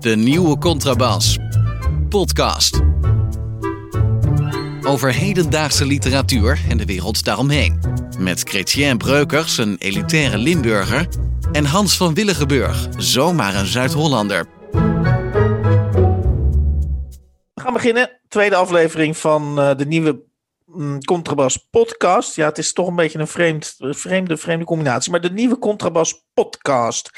De nieuwe Contrabas. Podcast. Over hedendaagse literatuur en de wereld daaromheen. Met Chrétien Breukers, een elitaire Limburger. En Hans van Willigenburg, zomaar een Zuid-Hollander. We gaan beginnen. Tweede aflevering van uh, de nieuwe Contrabas podcast. Ja, het is toch een beetje een vreemd, vreemde, vreemde combinatie. Maar de nieuwe Contrabas podcast.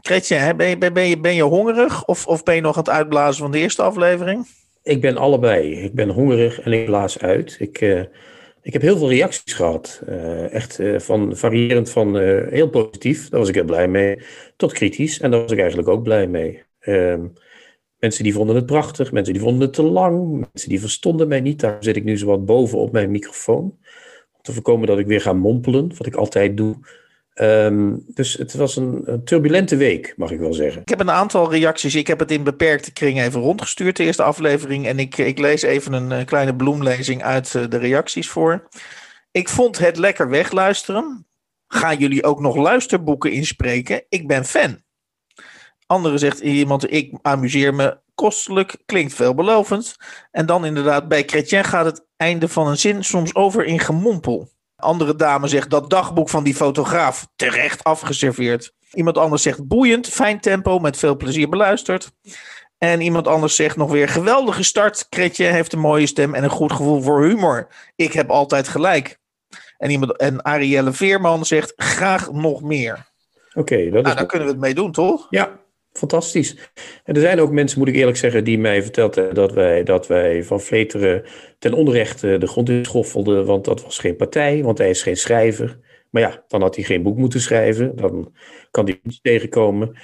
Kretje, ben je, ben, je, ben je hongerig of, of ben je nog aan het uitblazen van de eerste aflevering? Ik ben allebei. Ik ben hongerig en ik blaas uit. Ik, uh, ik heb heel veel reacties gehad. Uh, echt uh, van variërend van heel positief, daar was ik heel blij mee, tot kritisch. En daar was ik eigenlijk ook blij mee. Ehm, Mensen die vonden het prachtig, mensen die vonden het te lang, mensen die verstonden mij niet. Daar zit ik nu zo wat boven op mijn microfoon. Om te voorkomen dat ik weer ga mompelen, wat ik altijd doe. Um, dus het was een, turbulente week, mag ik wel zeggen. Ik heb een aantal reacties. Ik heb het in beperkte kring even rondgestuurd, de eerste aflevering. En ik, ik lees even een, een kleine bloemlezing uit eh, de reacties voor. Ik vond het lekker wegluisteren. Gaan jullie ook nog luisterboeken inspreken? Ik ben fan. Andere zegt iemand, ik amuseer me kostelijk, klinkt veelbelovend. En dan inderdaad, bij Chrétien gaat het einde van een zin soms over in gemompel. Andere dame zegt dat dagboek van die fotograaf terecht afgeserveerd. Iemand anders zegt boeiend, fijn tempo, met veel plezier beluisterd. En iemand anders zegt nog weer geweldige start. Kretje heeft een mooie stem en een goed gevoel voor humor. Ik heb altijd gelijk. En, iemand, en Arielle Veerman zegt graag nog meer. Oké, okay, dat nou, daar kunnen we het mee doen, toch? Ja, fantastisch. En er zijn ook mensen, moet ik eerlijk zeggen, die mij verteld hebben dat wij, dat wij van Vleteren ten onrechte de grond inschoffelden, want dat was geen partij, want hij is geen schrijver. Maar ja, dan had hij geen boek moeten schrijven, dan kan hij niet tegenkomen.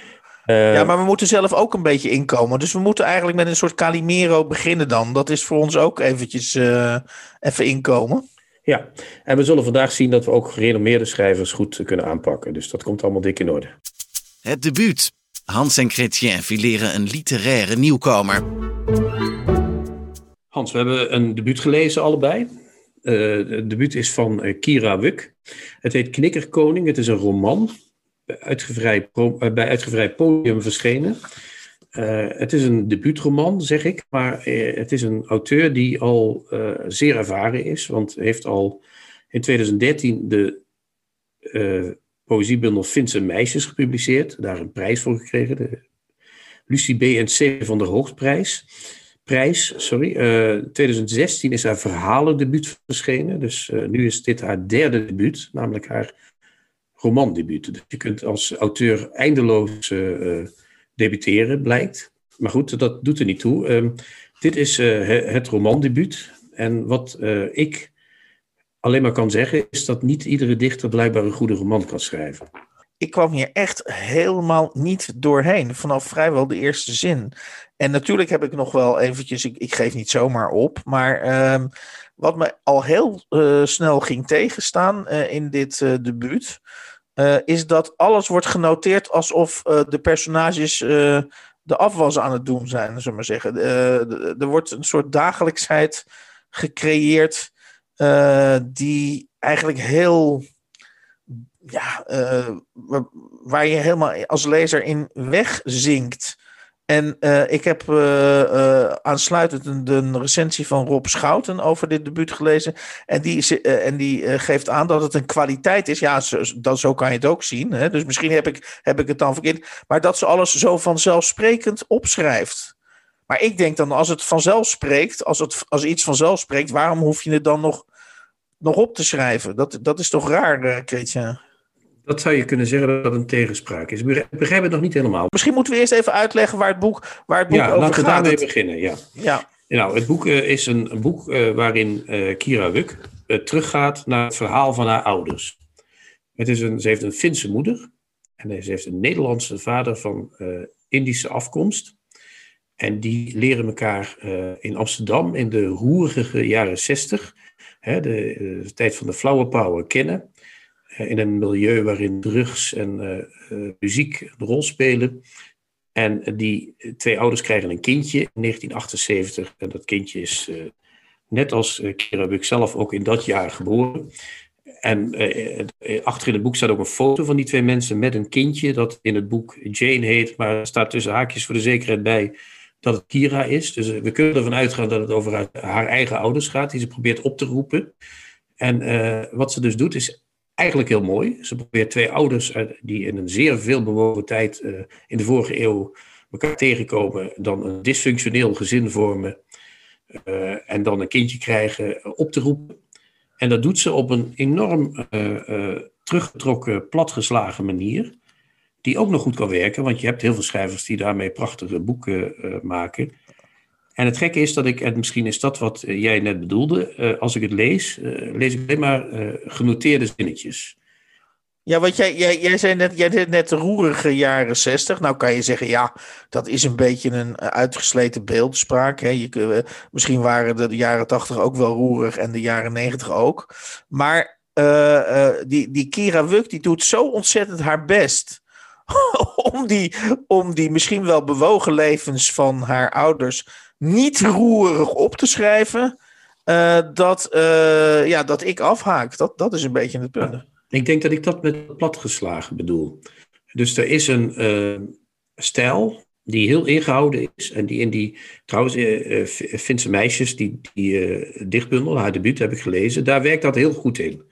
Uh, ja, maar we moeten zelf ook een beetje inkomen. Dus we moeten eigenlijk met een soort Calimero beginnen dan. Dat is voor ons ook eventjes uh, even inkomen. Ja, en we zullen vandaag zien dat we ook gerenommeerde schrijvers goed kunnen aanpakken. Dus dat komt allemaal dik in orde. Het debuut Hans en Chrétien fileren een literaire nieuwkomer. Hans, we hebben een debuut gelezen allebei. Uh, het debuut is van uh, Kira Wuk. Het heet Knikkerkoning. Het is een roman. Uitgevrij, uh, bij uitgevrij podium verschenen. het is een debuutroman, zeg ik. Maar het is een auteur die al zeer ervaren is. Want heeft al in 2013 de poëziebundel Finse Meisjes gepubliceerd. Daar een prijs voor gekregen. De Lucie B. en C. van der Hoogprijs. Prijs, sorry. Uh, eh, 2016 is haar verhalendebuut verschenen. Dus uh, nu is dit haar derde debuut, namelijk haar romandebuut. Dus je kunt als auteur eindeloos uh, debuteren, blijkt. Maar goed, dat doet er niet toe. Ehm, dit is het romandebuut. En wat ik alleen maar kan zeggen, is dat niet iedere dichter blijkbaar een goede roman kan schrijven. Ik kwam hier echt helemaal niet doorheen, vanaf vrijwel de eerste zin. En natuurlijk heb ik nog wel eventjes, ik, ik geef niet zomaar op, maar uh, wat me al heel uh, snel ging tegenstaan uh, in dit uh, debuut, is dat alles wordt genoteerd alsof de personages de afwas aan het doen zijn, zullen we maar zeggen. er wordt een soort dagelijksheid gecreëerd uh, die eigenlijk heel. Ja, uh, waar je helemaal als lezer in wegzinkt. En uh, ik heb aansluitend een, een, recensie van Rob Schouten over dit debuut gelezen. En die, en die geeft aan dat het een kwaliteit is. Ja, zo, dat, zo kan je het ook zien. Hè? Dus misschien heb ik, heb ik het dan verkeerd. Maar dat ze alles zo vanzelfsprekend opschrijft. Maar ik denk dan, als het vanzelf spreekt, als, het, als iets vanzelf spreekt, waarom hoef je het dan nog nog op te schrijven. Dat, dat is toch raar, uh, Dat zou je kunnen zeggen dat dat een tegenspraak is. Ik begrijp het nog niet helemaal. Misschien moeten we eerst even uitleggen waar het boek, waar het boek ja, over gaat. laten we daarmee beginnen. Ja. Ja. Nou, het boek uh, is een, een boek uh, waarin Kira Wuk teruggaat naar het verhaal van haar ouders. Het is een, ze heeft een Finse moeder en ze heeft een Nederlandse vader van Indische afkomst. En die leren elkaar in Amsterdam in de roerige jaren zestig hè, de, tijd van de flower power kennen. Eh, in een milieu waarin drugs en uh, muziek een rol spelen. En die twee ouders krijgen een kindje in 1978. En dat kindje is net als Kira Buck zelf ook in dat jaar geboren. en achter in het boek staat ook een foto van die twee mensen met een kindje, dat in het boek Jane heet, maar staat tussen haakjes voor de zekerheid bij dat het Kira is. Dus we kunnen ervan uitgaan dat het over haar, eigen ouders gaat, die ze probeert op te roepen. En wat ze dus doet, is eigenlijk heel mooi. Ze probeert twee ouders die in een zeer veelbewogen tijd in de vorige eeuw elkaar tegenkomen, dan een dysfunctioneel gezin vormen en dan een kindje krijgen op te roepen. En dat doet ze op een enorm teruggetrokken, platgeslagen manier, die ook nog goed kan werken, want je hebt heel veel schrijvers die daarmee prachtige boeken maken. En het gekke is dat ik, en misschien is dat wat jij net bedoelde, als ik het lees, lees ik alleen maar genoteerde zinnetjes. Ja, want jij, jij, jij zei net, jij deed net de roerige jaren zestig. Nou kan je zeggen, ja, dat is een beetje een uitgesleten beeldspraak. Hè. Je, misschien waren de jaren tachtig ook wel roerig en de jaren negentig ook. Maar die, die Kira Wuk, die doet zo ontzettend haar best om die, om die misschien wel bewogen levens van haar ouders niet roerig op te schrijven. dat, ja, dat ik afhaak. Dat, dat is een beetje het punt. Ik denk dat ik dat met platgeslagen bedoel. Dus er is een uh, stijl die heel ingehouden is. En die in die, trouwens, uh, Finse meisjes, die, die dichtbundel, haar debuut heb ik gelezen, daar werkt dat heel goed in.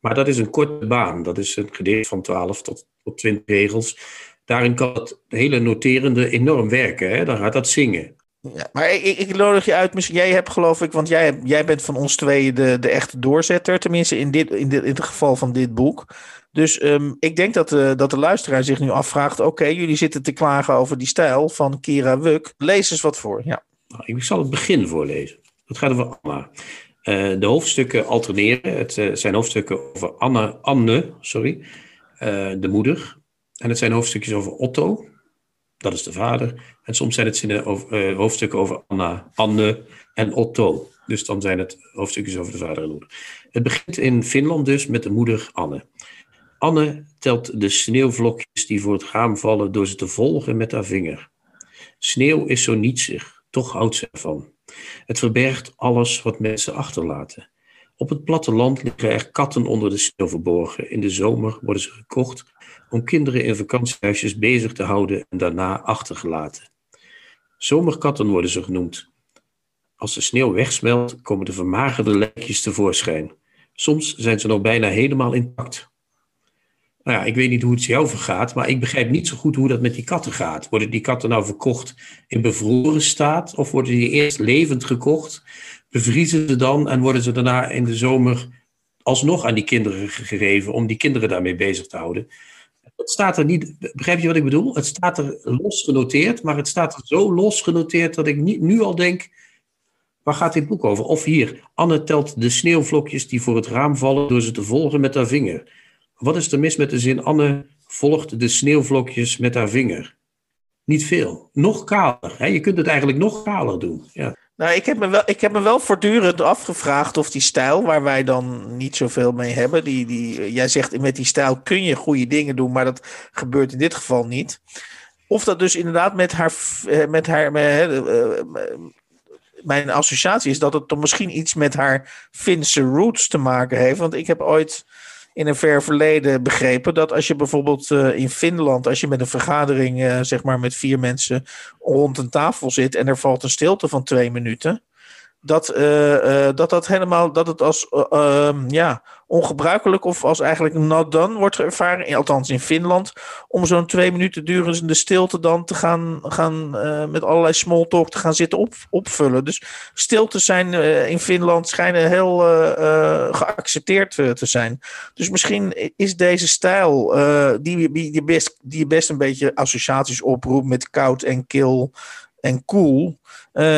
Maar dat is een korte baan. Dat is een gedicht van 12 tot, tot 20 regels. Daarin kan het hele noterende enorm werken. Hè? Dan gaat dat zingen. Ja, maar ik, ik nodig je uit. Jij hebt geloof ik, want jij, jij bent van ons tweeën de, de echte doorzetter. Tenminste, in, dit, in, dit, in het geval van dit boek. Dus um, ik denk dat de, dat de luisteraar zich nu afvraagt: oké, jullie zitten te klagen over die stijl van Kira Wuk. Lees eens wat voor. Ja. Nou, ik zal het begin voorlezen. Dat gaat over Anna. Uh, de hoofdstukken alterneren. Het uh, zijn hoofdstukken over Anna, Anne, sorry, uh, de moeder. En het zijn hoofdstukjes over Otto, dat is de vader. En soms zijn het zinnen over, uh, hoofdstukken over Anna, Anne en Otto. Dus dan zijn het hoofdstukjes over de vader en moeder. Het begint in Finland dus met de moeder Anne. Anne telt de sneeuwvlokjes die voor het raam vallen door ze te volgen met haar vinger. Sneeuw is zo nietsig, toch houdt ze ervan. Het verbergt alles wat mensen achterlaten. Op het platteland liggen er katten onder de sneeuw verborgen. In de zomer worden ze gekocht om kinderen in vakantiehuisjes bezig te houden en daarna achtergelaten. Zomerkatten worden ze genoemd. Als de sneeuw wegsmelt, komen de vermagerde lijkjes tevoorschijn. Soms zijn ze nog bijna helemaal intact. Nou ja, ik weet niet hoe het jou vergaat, maar ik begrijp niet zo goed hoe dat met die katten gaat. Worden die katten nou verkocht in bevroren staat of worden die eerst levend gekocht, bevriezen ze dan en worden ze daarna in de zomer alsnog aan die kinderen gegeven om die kinderen daarmee bezig te houden? Het staat er niet, begrijp je wat ik bedoel? Het staat er los genoteerd, maar het staat er zo los genoteerd dat ik niet, nu al denk, waar gaat dit boek over? Of hier, Anne telt de sneeuwvlokjes die voor het raam vallen door ze te volgen met haar vinger. Wat is er mis met de zin, Anne volgt de sneeuwvlokjes met haar vinger? Niet veel. Nog kaler. Hè? Je kunt het eigenlijk nog kaler doen. Ja. Nou, ik heb, me wel, ik heb me wel voortdurend afgevraagd of die stijl, waar wij dan niet zoveel mee hebben, die, die, jij zegt met die stijl kun je goede dingen doen, maar dat gebeurt in dit geval niet. Of dat dus inderdaad met haar, eh, met haar met, eh, eh, mijn associatie is dat het dan misschien iets met haar Finse roots te maken heeft. Want ik heb ooit in een ver verleden begrepen dat als je bijvoorbeeld uh, in Finland, als je met een vergadering, uh, zeg maar met vier mensen rond een tafel zit en er valt een stilte van twee minuten, dat, uh, dat dat helemaal, dat het als ehm, ja, ongebruikelijk of als eigenlijk not done wordt ervaren, althans in Finland, om zo'n twee minuten durende stilte dan te gaan, gaan met allerlei small talk te gaan zitten op, opvullen. Dus stilte zijn in Finland schijnen heel geaccepteerd te zijn. Dus misschien is deze stijl, die, die, die, best, die best een beetje associaties oproept met koud en kil en cool,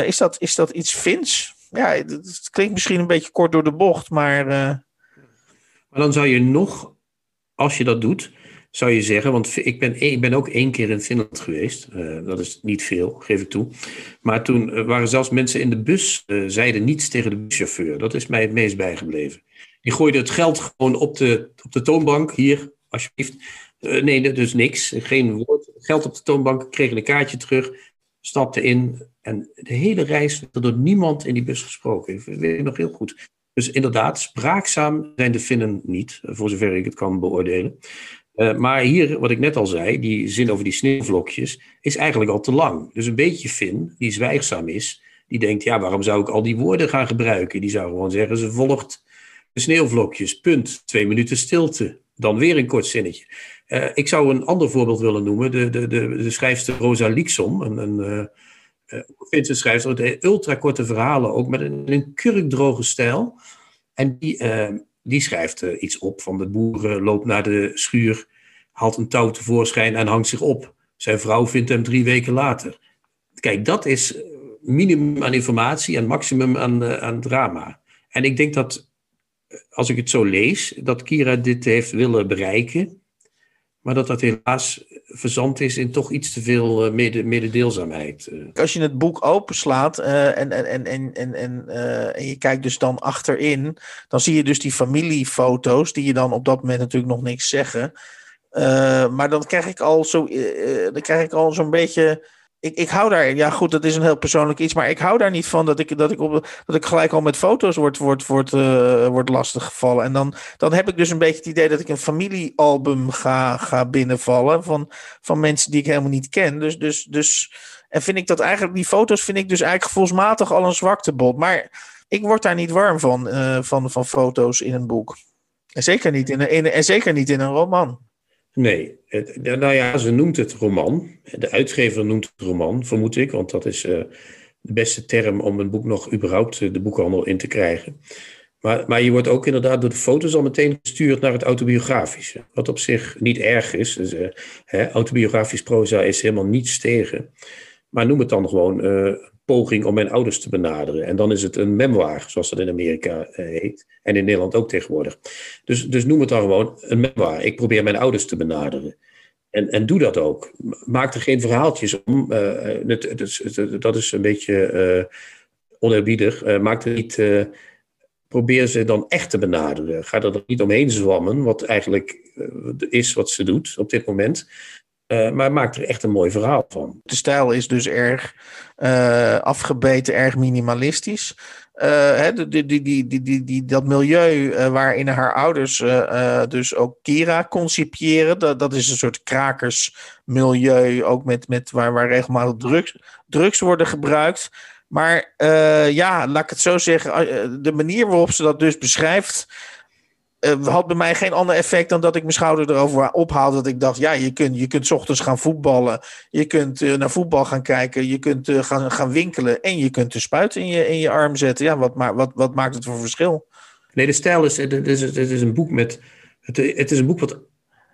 is, dat, is dat iets Fins? Ja, het klinkt misschien een beetje kort door de bocht, maar maar dan zou je nog, als je dat doet, zou je zeggen, want ik ben, ik ben ook één keer in Finland geweest. Uh, dat is niet veel, geef ik toe. Maar toen uh, waren zelfs mensen in de bus, uh, zeiden niets tegen de buschauffeur. Dat is mij het meest bijgebleven. Die gooide het geld gewoon op de, op de toonbank. Hier, alsjeblieft. nee, dus niks. Geen woord. Geld op de toonbank, kregen een kaartje terug, stapte in. En de hele reis werd er door niemand in die bus gesproken. Ik weet het nog heel goed. Dus inderdaad, spraakzaam zijn de Finnen niet, voor zover ik het kan beoordelen. Uh, maar hier, wat ik net al zei, die zin over die sneeuwvlokjes, is eigenlijk al te lang. Dus een beetje Fin, die zwijgzaam is, die denkt, ja, waarom zou ik al die woorden gaan gebruiken? Die zou gewoon zeggen, ze volgt de sneeuwvlokjes, punt, twee minuten stilte. Dan weer een kort zinnetje. Uh, ik zou een ander voorbeeld willen noemen, de, de, de, de schrijfster Rosa Lieksom, een, een uh, uh, Finse schrijfster, ultrakorte verhalen, ook met een, een kurkdroge stijl. En die die schrijft iets op van de boer loopt naar de schuur, haalt een touw tevoorschijn en hangt zich op. Zijn vrouw vindt hem drie weken later. Kijk, dat is minimum aan informatie en maximum aan, aan drama. En ik denk dat, eh, als ik het zo lees, dat Kira dit heeft willen bereiken. Maar dat dat helaas verzand is in toch iets te veel uh, mededeelzaamheid. Als je het boek openslaat uh, en, en, en, en, en, en je kijkt dus dan achterin, dan zie je dus die familiefoto's, die je dan op dat moment natuurlijk nog niks zeggen. maar dan krijg ik al zo, dan krijg ik al zo'n beetje ik, ik hou daar, ja goed, dat is een heel persoonlijk iets, maar ik hou daar niet van dat ik, dat ik, op, dat ik gelijk al met foto's word, word, word, uh, word lastiggevallen. En dan, dan heb ik dus een beetje het idee dat ik een familiealbum ga, ga binnenvallen van, van mensen die ik helemaal niet ken. Dus, dus, dus, en vind ik dat eigenlijk, die foto's vind ik dus eigenlijk gevoelsmatig al een zwaktebod. Maar ik word daar niet warm van, uh, van, van foto's in een boek. En zeker niet in een, in, en zeker niet in een roman. Nee, nou ja, ze noemt het roman. De uitgever noemt het roman, vermoed ik, want dat is uh, de beste term om een boek nog überhaupt uh, de boekhandel in te krijgen. Maar, maar je wordt ook inderdaad door de foto's al meteen gestuurd naar het autobiografische. Wat op zich niet erg is. Dus, uh, hè, autobiografisch proza is helemaal niets tegen. Maar noem het dan gewoon poging om mijn ouders te benaderen. En dan is het een memoir, zoals dat in Amerika uh, heet. En in Nederland ook tegenwoordig. Dus, dus noem het dan gewoon een memoir. Ik probeer mijn ouders te benaderen. En, en doe dat ook. Maak er geen verhaaltjes om. Uh, het, het, dat is een beetje uh, maak er niet. probeer ze dan echt te benaderen. Ga er niet omheen zwammen, wat eigenlijk is wat ze doet op dit moment. Uh, maar maakt er echt een mooi verhaal van. De stijl is dus erg uh, afgebeten, erg minimalistisch. Uh, hè, die, die, die, dat milieu waarin haar ouders dus ook Kira concipiëren, dat, dat is een soort krakersmilieu, ook met, met waar, waar regelmatig drugs worden gebruikt. Maar ja, laat ik het zo zeggen, de manier waarop ze dat dus beschrijft, uh, had bij mij geen ander effect dan dat ik mijn schouder erover ophaalde. Dat ik dacht, ja, je kunt, je kunt ochtends gaan voetballen. Je kunt uh, naar voetbal gaan kijken. Je kunt uh, gaan, gaan winkelen. En je kunt de spuit in je, in je arm zetten. Ja, wat, wat, wat maakt het voor verschil? Nee, de stijl is, het is, het is een boek met. Het, het is een boek wat,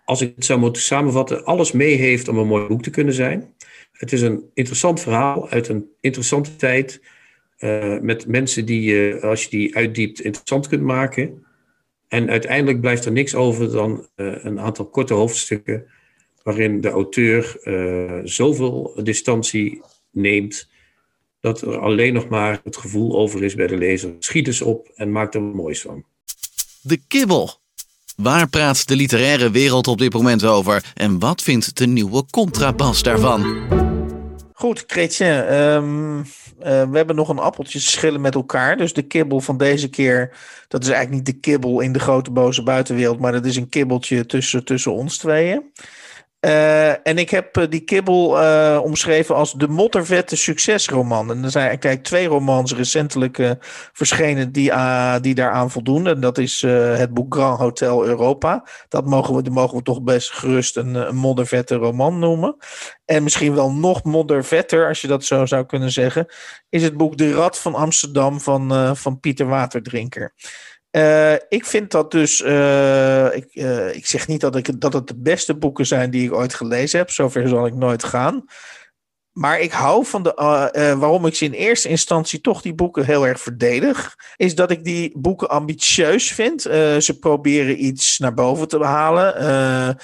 als ik het zou moeten samenvatten, alles mee heeft om een mooi boek te kunnen zijn. Het is een interessant verhaal uit een interessante tijd. met mensen die je, als je die uitdiept, interessant kunt maken. En uiteindelijk blijft er niks over dan uh, een aantal korte hoofdstukken waarin de auteur uh, zoveel distantie neemt dat er alleen nog maar het gevoel over is bij de lezer. Schiet eens op en maak er moois van. De kibbel. Waar praat de literaire wereld op dit moment over? En wat vindt de nieuwe contrabas daarvan? Goed, Chrétien. Um, uh, we hebben nog een appeltje schillen met elkaar. Dus de kibbel van deze keer, dat is eigenlijk niet de kibbel in de grote boze buitenwereld, maar dat is een kibbeltje tussen, tussen ons tweeën. Uh, en ik heb uh, die kibbel uh, omschreven als de mottervette succesroman. En er zijn eigenlijk twee romans recentelijk verschenen die, die daaraan voldoen. En dat is het boek Grand Hotel Europa. Dat mogen we, mogen we toch best gerust een, een moddervette roman noemen. En misschien wel nog moddervetter, als je dat zo zou kunnen zeggen, is het boek De Rad van Amsterdam van, van Pieter Waterdrinker. Uh, ik vind dat dus. Uh, ik, uh, ik zeg niet dat, ik, dat het de beste boeken zijn die ik ooit gelezen heb. Zover zal ik nooit gaan. Maar ik hou van de. waarom ik ze in eerste instantie toch die boeken heel erg verdedig. Is dat ik die boeken ambitieus vind. ze proberen iets naar boven te halen.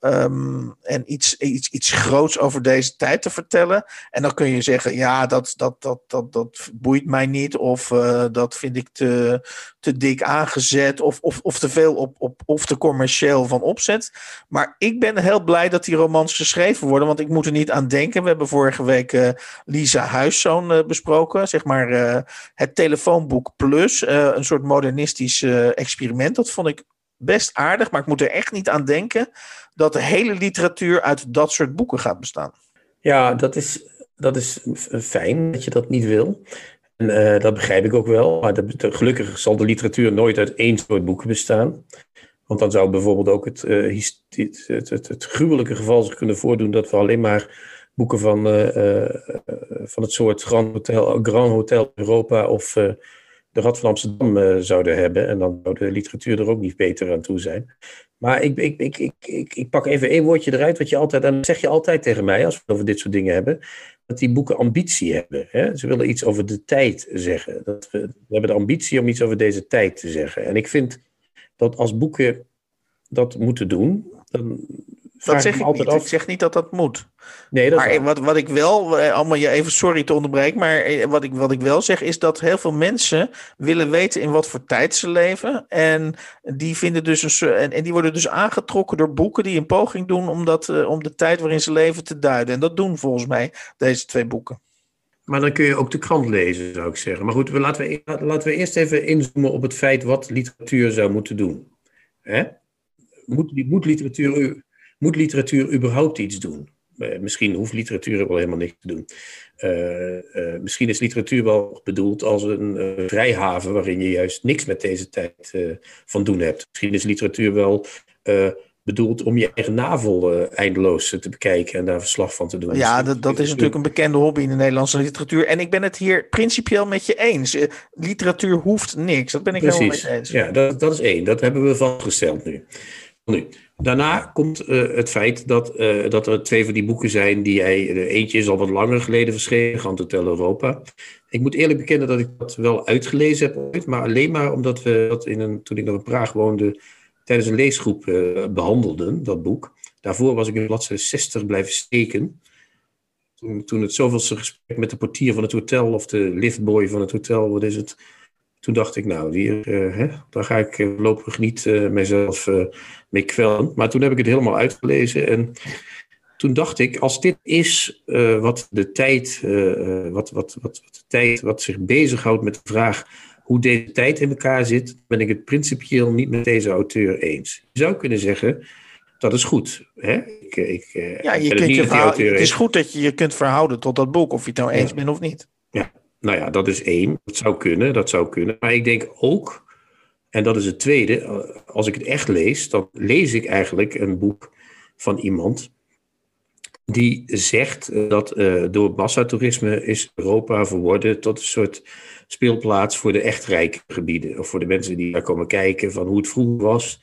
Ehm, en iets, iets, iets groots over deze tijd te vertellen. En dan kun je zeggen, ja, dat, dat, dat, dat, dat boeit mij niet. Of uh, dat vind ik te, te dik aangezet. Of, of, of te veel op, op, of te commercieel van opzet. Maar ik ben heel blij dat die romans geschreven worden. Want ik moet er niet aan denken. We hebben vorige week uh, Lisa Huiszoon uh, besproken. Zeg maar het telefoonboek Plus. een soort modernistisch experiment. Dat vond ik best aardig, maar ik moet er echt niet aan denken dat de hele literatuur uit dat soort boeken gaat bestaan. Ja, dat is, dat is fijn dat je dat niet wil. En uh, dat begrijp ik ook wel. Maar gelukkig zal de literatuur nooit uit één soort boeken bestaan. Want dan zou bijvoorbeeld ook het, uh, het, het, gruwelijke geval zich kunnen voordoen dat we alleen maar boeken van, uh, van het soort Grand Hotel, Grand Hotel Europa of de Rad van Amsterdam zouden hebben. En dan zou de literatuur er ook niet beter aan toe zijn. Maar ik, ik, ik, ik, ik, pak even één woordje eruit, wat je altijd, en dat zeg je altijd tegen mij als we over dit soort dingen hebben, dat die boeken ambitie hebben. Hè? Ze willen iets over de tijd zeggen. Dat we, we hebben de ambitie om iets over deze tijd te zeggen. En ik vind dat als boeken dat moeten doen, dan dat zeg ik altijd niet. Af. Ik zeg niet dat dat moet. Nee, dat maar wat, wat ik wel, eh, allemaal je even sorry te onderbreken, maar eh, wat ik, wat ik wel zeg is dat heel veel mensen willen weten in wat voor tijd ze leven. En die, vinden dus een, en, en die worden dus aangetrokken door boeken die een poging doen om, dat, eh, om de tijd waarin ze leven te duiden. En dat doen volgens mij deze twee boeken. Maar dan kun je ook de krant lezen, zou ik zeggen. Maar goed, we, laten, we, laten we eerst even inzoomen op het feit wat literatuur zou moeten doen. Hè? Moet, moet literatuur moet literatuur überhaupt iets doen? Uh, misschien hoeft literatuur wel helemaal niks te doen. Uh, uh, misschien is literatuur wel bedoeld als een vrijhaven waarin je juist niks met deze tijd van doen hebt. Misschien is literatuur wel bedoeld om je eigen navel eindeloos te bekijken en daar verslag van te doen. Ja, dat, dat is natuurlijk een bekende hobby in de Nederlandse literatuur. En ik ben het hier principieel met je eens. literatuur hoeft niks. Dat ben ik Precies. helemaal met eens. Ja, dat, dat is één. Dat hebben we vastgesteld nu. nu. Daarna komt uh, het feit dat, uh, dat er twee van die boeken zijn die hij. eentje is al wat langer geleden verschenen, Hotel Europa. Ik moet eerlijk bekennen dat ik dat wel uitgelezen heb ooit, maar alleen maar omdat we dat in een, toen ik nog in Praag woonde, tijdens een leesgroep behandelden, dat boek. Daarvoor was ik in bladzijde 60 blijven steken. Toen, toen het zoveelste gesprek met de portier van het hotel of de liftboy van het hotel, wat is het? Toen dacht ik, nou, hier, uh, hè, daar ga ik voorlopig niet uh, mijzelf mee kwellen. Maar toen heb ik het helemaal uitgelezen en toen dacht ik, als dit is uh, wat de tijd, uh, wat, wat, wat, wat, de tijd, wat zich bezighoudt met de vraag hoe deze tijd in elkaar zit, ben ik het principieel niet met deze auteur eens. Je zou kunnen zeggen, dat is goed. Hè? Ik, ik, ja, je kunt je het, het is goed dat je je kunt verhouden tot dat boek, of je het nou eens bent of niet. Ja, nou ja, dat is één. Dat zou kunnen, dat zou kunnen. Maar ik denk ook en dat is het tweede. Eh, als ik het echt lees, dan lees ik eigenlijk een boek van iemand die zegt eh, dat uh, door massatoerisme is Europa verworden tot een soort speelplaats voor de echt rijke gebieden. Of voor de mensen die daar komen kijken van hoe het vroeger was.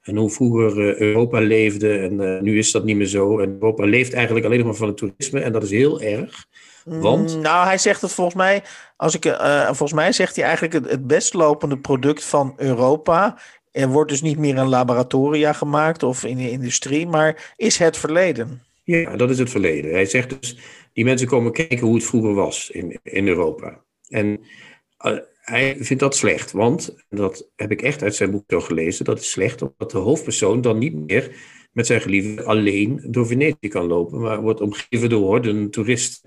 En hoe vroeger Europa leefde. En nu is dat niet meer zo. En Europa leeft eigenlijk alleen nog maar van het toerisme. En dat is heel erg. Want? Mm, nou, hij zegt het volgens mij. Als ik, uh, volgens mij zegt hij eigenlijk het, het best lopende product van Europa. Er wordt dus niet meer in laboratoria gemaakt of in de industrie, maar is het verleden. Ja, dat is het verleden. Hij zegt dus, die mensen komen kijken hoe het vroeger was in, in Europa. En uh, hij vindt dat slecht, want, dat heb ik echt uit zijn boek zo gelezen, dat is slecht omdat de hoofdpersoon dan niet meer met zijn geliefde alleen door Venetië kan lopen, maar wordt omgeven door horden toeristen.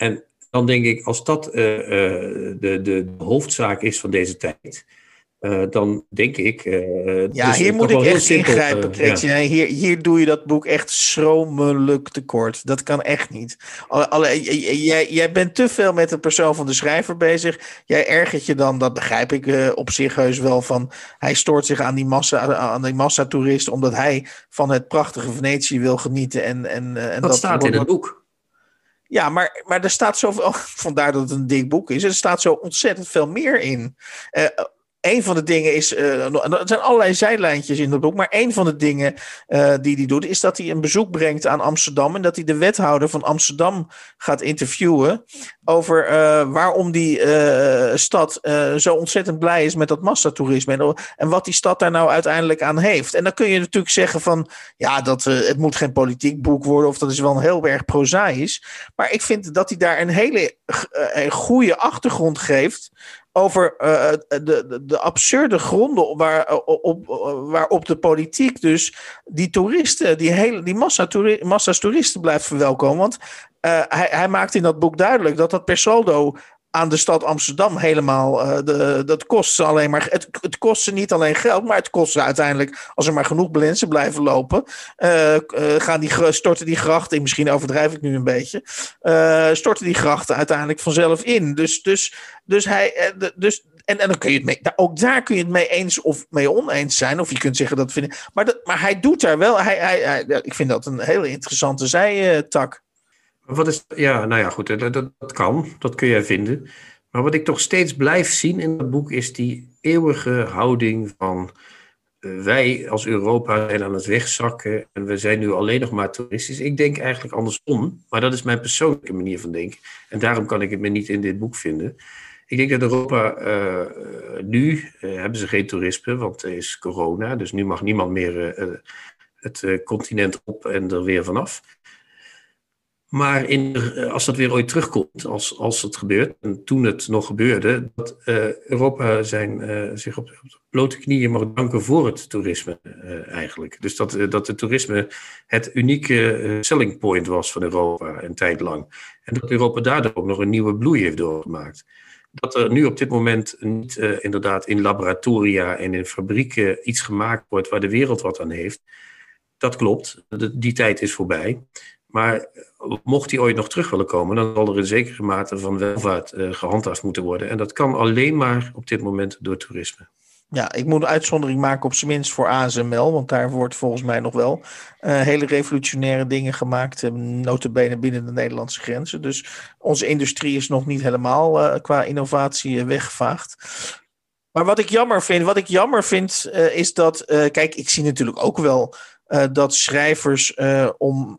En dan denk ik, als dat uh, uh, de, de, hoofdzaak is van deze tijd, uh, dan denk ik. ja, hier moet ik echt simpel, ingrijpen, ja. hier, hier doe je dat boek echt schromelijk tekort. Dat kan echt niet. Alle, jij, jij bent te veel met de persoon van de schrijver bezig. Jij ergert je dan, dat begrijp ik op zich heus wel, van hij stoort zich aan die massa, aan die massatoeristen, omdat hij van het prachtige Venetië wil genieten. En, en, en dat, dat staat in het boek. Ja, maar, maar er staat zoveel. Vandaar dat het een dik boek is. Er staat zo ontzettend veel meer in. Uh, een van de dingen is. Uh, er zijn allerlei zijlijntjes in het boek. Maar een van de dingen uh, die hij doet. is dat hij een bezoek brengt aan Amsterdam. En dat hij de wethouder van Amsterdam gaat interviewen. over uh, waarom die stad zo ontzettend blij is met dat massatoerisme. En, en, wat die stad daar nou uiteindelijk aan heeft. En dan kun je natuurlijk zeggen van ja, dat, het moet geen politiek boek worden. Of dat is wel een heel erg prozaïs. Maar ik vind dat hij daar een hele goede achtergrond geeft over uh, de, de, de, absurde gronden waar, op, waarop de politiek dus die toeristen, die, hele, die massa massa's toeristen blijft verwelkomen. Want hij, hij maakt in dat boek duidelijk dat dat per saldo aan de stad Amsterdam helemaal. Uh, de, dat kost ze alleen maar. Het, het kost ze niet alleen geld, maar het kost ze uiteindelijk. Als er maar genoeg lenzen blijven lopen. Uh, uh, gaan die, storten die grachten. Misschien overdrijf ik nu een beetje. storten die grachten uiteindelijk vanzelf in. Dus, dus, dus hij. dus, en, en dan kun je het mee, ook daar kun je het mee eens of mee oneens zijn. Of je kunt zeggen dat vind. Maar, dat, maar hij doet daar wel. Hij, hij, hij, ik vind dat een hele interessante zijtak. Wat is, ja, nou ja, goed, dat, dat, dat, kan. Dat kun jij vinden. Maar wat ik toch steeds blijf zien in het boek is die eeuwige houding van eh, wij als Europa zijn aan het wegzakken en we zijn nu alleen nog maar toeristisch. Ik denk eigenlijk andersom, maar dat is mijn persoonlijke manier van denken. En daarom kan ik het me niet in dit boek vinden. Ik denk dat Europa uh, nu uh, hebben ze geen toerisme, want er is corona, dus nu mag niemand meer het continent op en er weer vanaf. Maar in, eh, als dat weer ooit terugkomt, als, als het gebeurt, en toen het nog gebeurde, dat uh, Europa zijn, uh, zich op, de blote knieën mag danken voor het toerisme eigenlijk. Dus dat, dat het toerisme het unieke selling point was van Europa een tijd lang. En dat Europa daardoor ook nog een nieuwe bloei heeft doorgemaakt. Dat er nu op dit moment niet inderdaad in laboratoria en in fabrieken iets gemaakt wordt waar de wereld wat aan heeft, dat klopt. die tijd is voorbij. Maar mocht die ooit nog terug willen komen, dan zal er een zekere mate van welvaart uh, gehandhaafd moeten worden. En dat kan alleen maar op dit moment door toerisme. Ja, ik moet een uitzondering maken op zijn minst voor ASML, want daar wordt volgens mij nog wel uh, hele revolutionaire dingen gemaakt, uh, notabene binnen de Nederlandse grenzen. Dus onze industrie is nog niet helemaal qua innovatie weggevaagd. Maar wat ik jammer vind, wat ik jammer vind, is dat, kijk, ik zie natuurlijk ook wel dat schrijvers om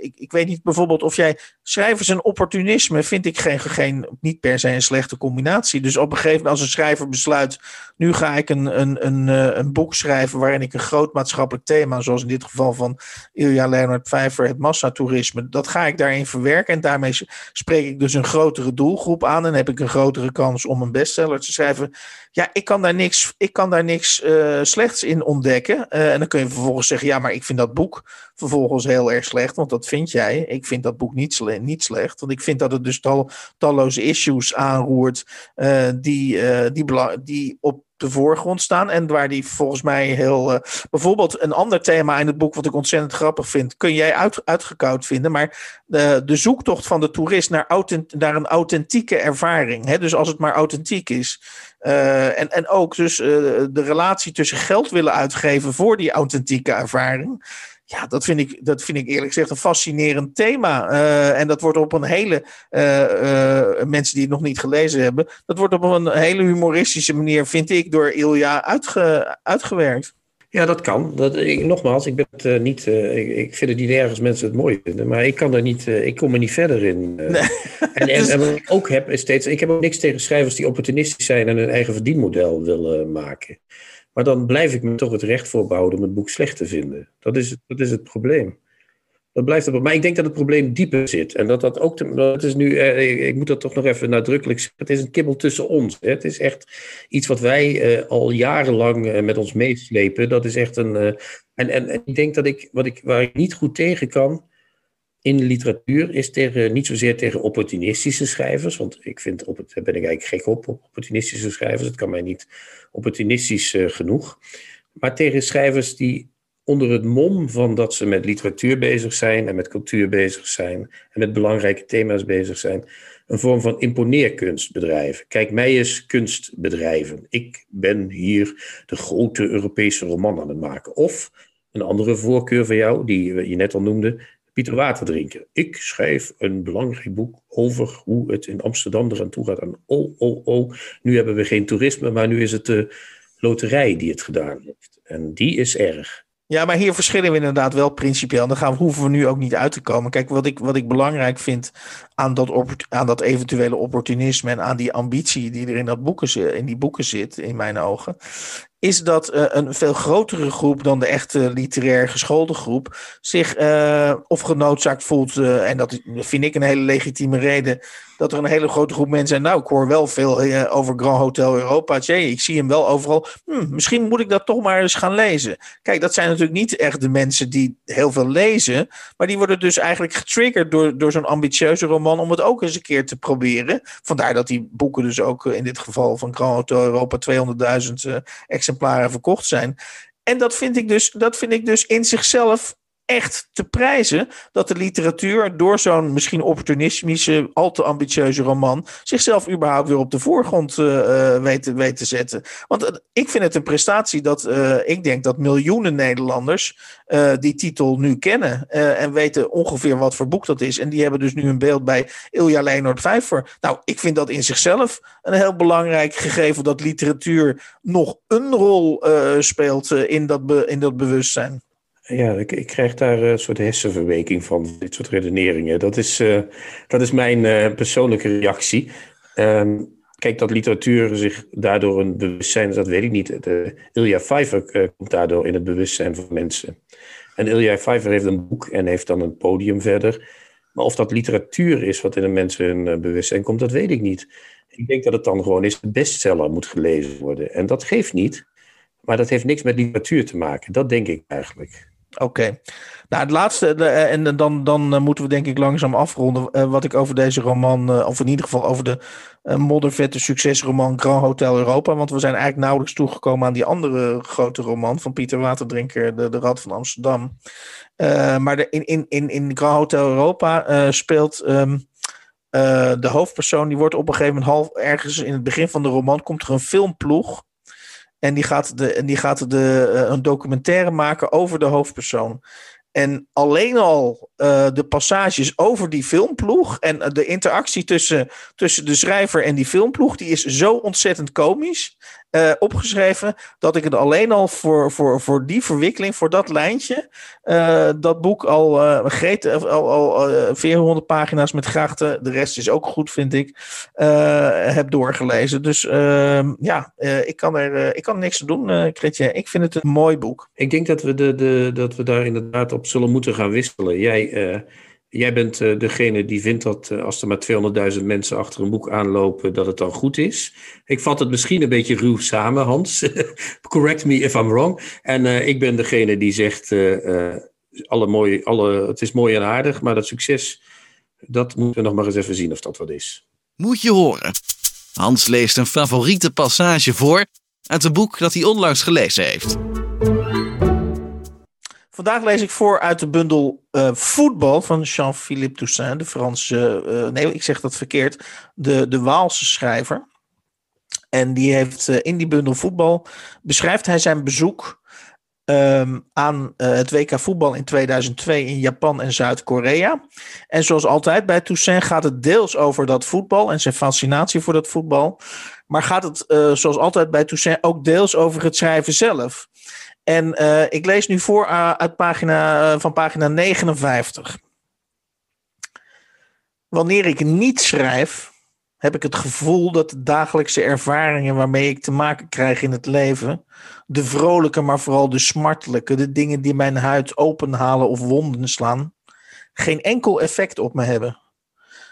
ik, ik weet niet bijvoorbeeld of jij. Schrijvers en opportunisme vind ik geen, geen, niet per se een slechte combinatie. Dus op een gegeven moment, als een schrijver besluit. nu ga ik een, een, een, eh, een boek schrijven. waarin ik een groot maatschappelijk thema. zoals in dit geval van Ilja Leonard Pfeiffer, het massatoerisme. dat ga ik daarin verwerken. En daarmee spreek ik dus een grotere doelgroep aan. en heb ik een grotere kans om een bestseller te schrijven. Ja, ik kan daar niks, ik kan daar niks uh, slechts in ontdekken. Uh, en dan kun je vervolgens zeggen: ja, maar ik vind dat boek vervolgens heel erg slecht. Want dat vind jij. Ik vind dat boek niet, niet slecht. Want ik vind dat het dus tal talloze issues aanroert uh, die, uh, die, die op de voorgrond staan. En waar die volgens mij heel. Uh, bijvoorbeeld een ander thema in het boek, wat ik ontzettend grappig vind, kun jij uit, uitgekoud vinden. Maar de, de zoektocht van de toerist naar, authent, naar een authentieke ervaring. Hè? Dus als het maar authentiek is. En, en ook dus de relatie tussen geld willen uitgeven voor die authentieke ervaring. Ja, dat vind, ik, dat vind ik eerlijk gezegd een fascinerend thema. Uh, en dat wordt op een hele. Uh, uh, mensen die het nog niet gelezen hebben. Dat wordt op een hele humoristische manier, vind ik, door Ilja uitge, uitgewerkt. Ja, dat kan. Dat, ik, nogmaals, ik, ben het, niet, ik, ik, vind het niet erg als mensen het mooi vinden. Maar ik, kan er niet, ik kom er niet verder in. Nee. En, en, en, wat ik ook heb, is steeds. Ik heb ook niks tegen schrijvers die opportunistisch zijn en hun eigen verdienmodel willen maken. Maar dan blijf ik me toch het recht voorbehouden om het boek slecht te vinden. Dat is, dat is het probleem. Dat blijft het, maar ik denk dat het probleem dieper zit. En dat dat ook. Dat is nu, eh, ik moet dat toch nog even nadrukkelijk zeggen. Het is een kibbel tussen ons. Hè. Het is echt iets wat wij eh, al jarenlang eh, met ons meeslepen. Dat is echt een. en, en, en, ik denk dat ik, wat ik. Waar ik niet goed tegen kan in de literatuur is tegen, niet zozeer tegen opportunistische schrijvers, want ik vind, op het, daar ben ik eigenlijk gek op, op opportunistische schrijvers, het kan mij niet opportunistisch uh, genoeg, maar tegen schrijvers die onder het mom van dat ze met literatuur bezig zijn en met cultuur bezig zijn en met belangrijke thema's bezig zijn, een vorm van imponeerkunst bedrijven. Kijk, mij eens kunstbedrijven. Ik ben hier de grote Europese roman aan het maken. Of een andere voorkeur van jou, die je net al noemde, Water drinken. Ik schrijf een belangrijk boek over hoe het in Amsterdam eraan toe gaat. En oh, oh, oh, nu hebben we geen toerisme, maar nu is het de loterij die het gedaan heeft. En die is erg. Ja, maar hier verschillen we inderdaad wel principieel. Dan gaan we, hoeven we nu ook niet uit te komen. Kijk, wat ik, wat ik belangrijk vind aan dat, aan dat eventuele opportunisme en aan die ambitie die er in, dat boeken, in die boeken zit, in mijn ogen, is dat uh, een veel grotere groep dan de echte literair geschoolde groep zich uh, of genoodzaakt voelt, uh, en dat vind ik een hele legitieme reden, dat er een hele grote groep mensen zijn. Nou, ik hoor wel veel over Grand Hotel Europa. Ik zie hem wel overal. Hm, misschien moet ik dat toch maar eens gaan lezen. Kijk, dat zijn natuurlijk niet echt de mensen die heel veel lezen, maar die worden dus eigenlijk getriggerd door, door zo'n ambitieuze roman om het ook eens een keer te proberen. Vandaar dat die boeken dus ook in dit geval van Grand Hotel Europa 200.000 exemplaren verkocht zijn. En dat vind ik dus, dat vind ik dus in zichzelf echt te prijzen dat de literatuur door zo'n misschien opportunistische, al te ambitieuze roman zichzelf überhaupt weer op de voorgrond uh, weet, weet, te zetten. Want uh, ik vind het een prestatie dat ik denk dat miljoenen Nederlanders die titel nu kennen en weten ongeveer wat voor boek dat is. En die hebben dus nu een beeld bij Ilja Leonard Vijver. Nou, ik vind dat in zichzelf een heel belangrijk gegeven dat literatuur nog een rol speelt in, dat in dat bewustzijn. Ja, ik, ik krijg daar een soort hersenverweking van, dit soort redeneringen. Dat is, uh, dat is mijn uh, persoonlijke reactie. Um, kijk, dat literatuur zich daardoor een bewustzijn, dat weet ik niet. De, Ilja Pfeiffer komt daardoor in het bewustzijn van mensen. En Ilja Pfeiffer heeft een boek en heeft dan een podium verder. Maar of dat literatuur is wat in de mensen hun bewustzijn komt, dat weet ik niet. Ik denk dat het dan gewoon is, de bestseller moet gelezen worden. En dat geeft niet, maar dat heeft niks met literatuur te maken. Dat denk ik eigenlijk. Oké. Nou, het laatste, eh, en dan, dan eh, moeten we denk ik langzaam afronden. Uh, wat ik over deze roman, of in ieder geval over de moddervette succesroman Grand Hotel Europa. Want we zijn eigenlijk nauwelijks toegekomen aan die andere grote roman van Pieter Waterdrinker, De, de Rad van Amsterdam. maar de, in, in, in, Grand Hotel Europa speelt. Um, de hoofdpersoon die wordt op een gegeven moment half ergens in het begin van de roman komt er een filmploeg en die gaat, de, en die gaat de, uh, een documentaire maken over de hoofdpersoon. En alleen al uh, de passages over die filmploeg en de interactie tussen, tussen de schrijver en die filmploeg, die is zo ontzettend komisch uh, opgeschreven dat ik het alleen al voor, voor, voor die verwikkeling, voor dat lijntje, uh, dat boek al, uh, al, al 400 pagina's met grachten, de rest is ook goed, vind ik, heb doorgelezen. Dus ehm, ja, ik, kan er, ik kan niks aan doen, Kretje. Ik vind het een mooi boek. Ik denk dat we, de, de, dat we daar inderdaad op zullen moeten gaan wisselen. Jij Jij bent uh, degene die vindt dat uh, als er maar 200.000 mensen achter een boek aanlopen, dat het dan goed is. Ik vat het misschien een beetje ruw samen, Hans. Correct me if I'm wrong. En ik ben degene die zegt, alle mooie, alle, het is mooi en aardig, maar dat succes, dat moeten we nog maar eens even zien of dat wat is. Moet je horen. Hans leest een favoriete passage voor uit een boek dat hij onlangs gelezen heeft. Vandaag lees ik voor uit de bundel uh, Voetbal van Jean-Philippe Toussaint, de Franse, uh, nee, ik zeg dat verkeerd, de, de Waalse schrijver. En die heeft uh, in die bundel Voetbal beschrijft hij zijn bezoek um, aan het WK voetbal in 2002 in Japan en Zuid-Korea. En zoals altijd bij Toussaint gaat het deels over dat voetbal en zijn fascinatie voor dat voetbal. Maar gaat het, zoals altijd bij Toussaint, ook deels over het schrijven zelf. En uh, ik lees nu voor uh, uit pagina, uh, van pagina 59. Wanneer ik niet schrijf, heb ik het gevoel dat de dagelijkse ervaringen waarmee ik te maken krijg in het leven, de vrolijke, maar vooral de smartelijke, de dingen die mijn huid openhalen of wonden slaan, geen enkel effect op me hebben.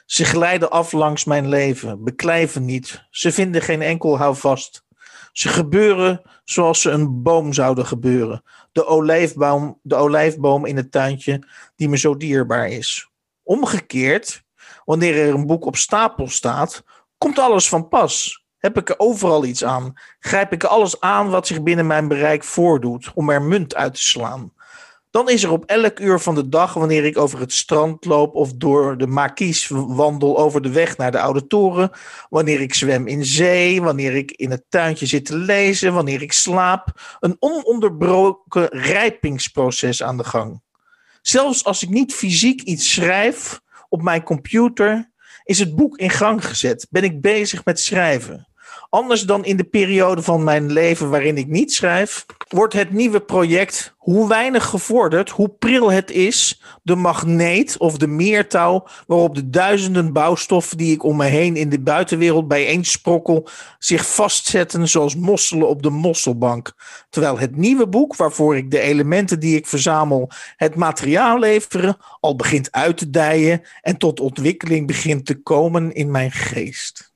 Ze glijden af langs mijn leven, beklijven niet, ze vinden geen enkel houvast. Ze gebeuren zoals ze een boom zouden gebeuren. De olijfboom, de olijfboom in het tuintje die me zo dierbaar is. Omgekeerd, wanneer er een boek op stapel staat, komt alles van pas. Heb ik er overal iets aan? Grijp ik alles aan wat zich binnen mijn bereik voordoet om er munt uit te slaan? Dan is er op elk uur van de dag, wanneer ik over het strand loop of door de Markies wandel over de weg naar de Oude Toren, wanneer ik zwem in zee, wanneer ik in het tuintje zit te lezen, wanneer ik slaap, een ononderbroken rijpingsproces aan de gang. Zelfs als ik niet fysiek iets schrijf op mijn computer, is het boek in gang gezet, ben ik bezig met schrijven. Anders dan in de periode van mijn leven waarin ik niet schrijf, wordt het nieuwe project, hoe weinig gevorderd, hoe pril het is, de magneet of de meertouw waarop de duizenden bouwstoffen die ik om me heen in de buitenwereld bijeensprokkel zich vastzetten zoals mosselen op de mosselbank. Terwijl het nieuwe boek, waarvoor ik de elementen die ik verzamel het materiaal leveren, al begint uit te dijen en tot ontwikkeling begint te komen in mijn geest.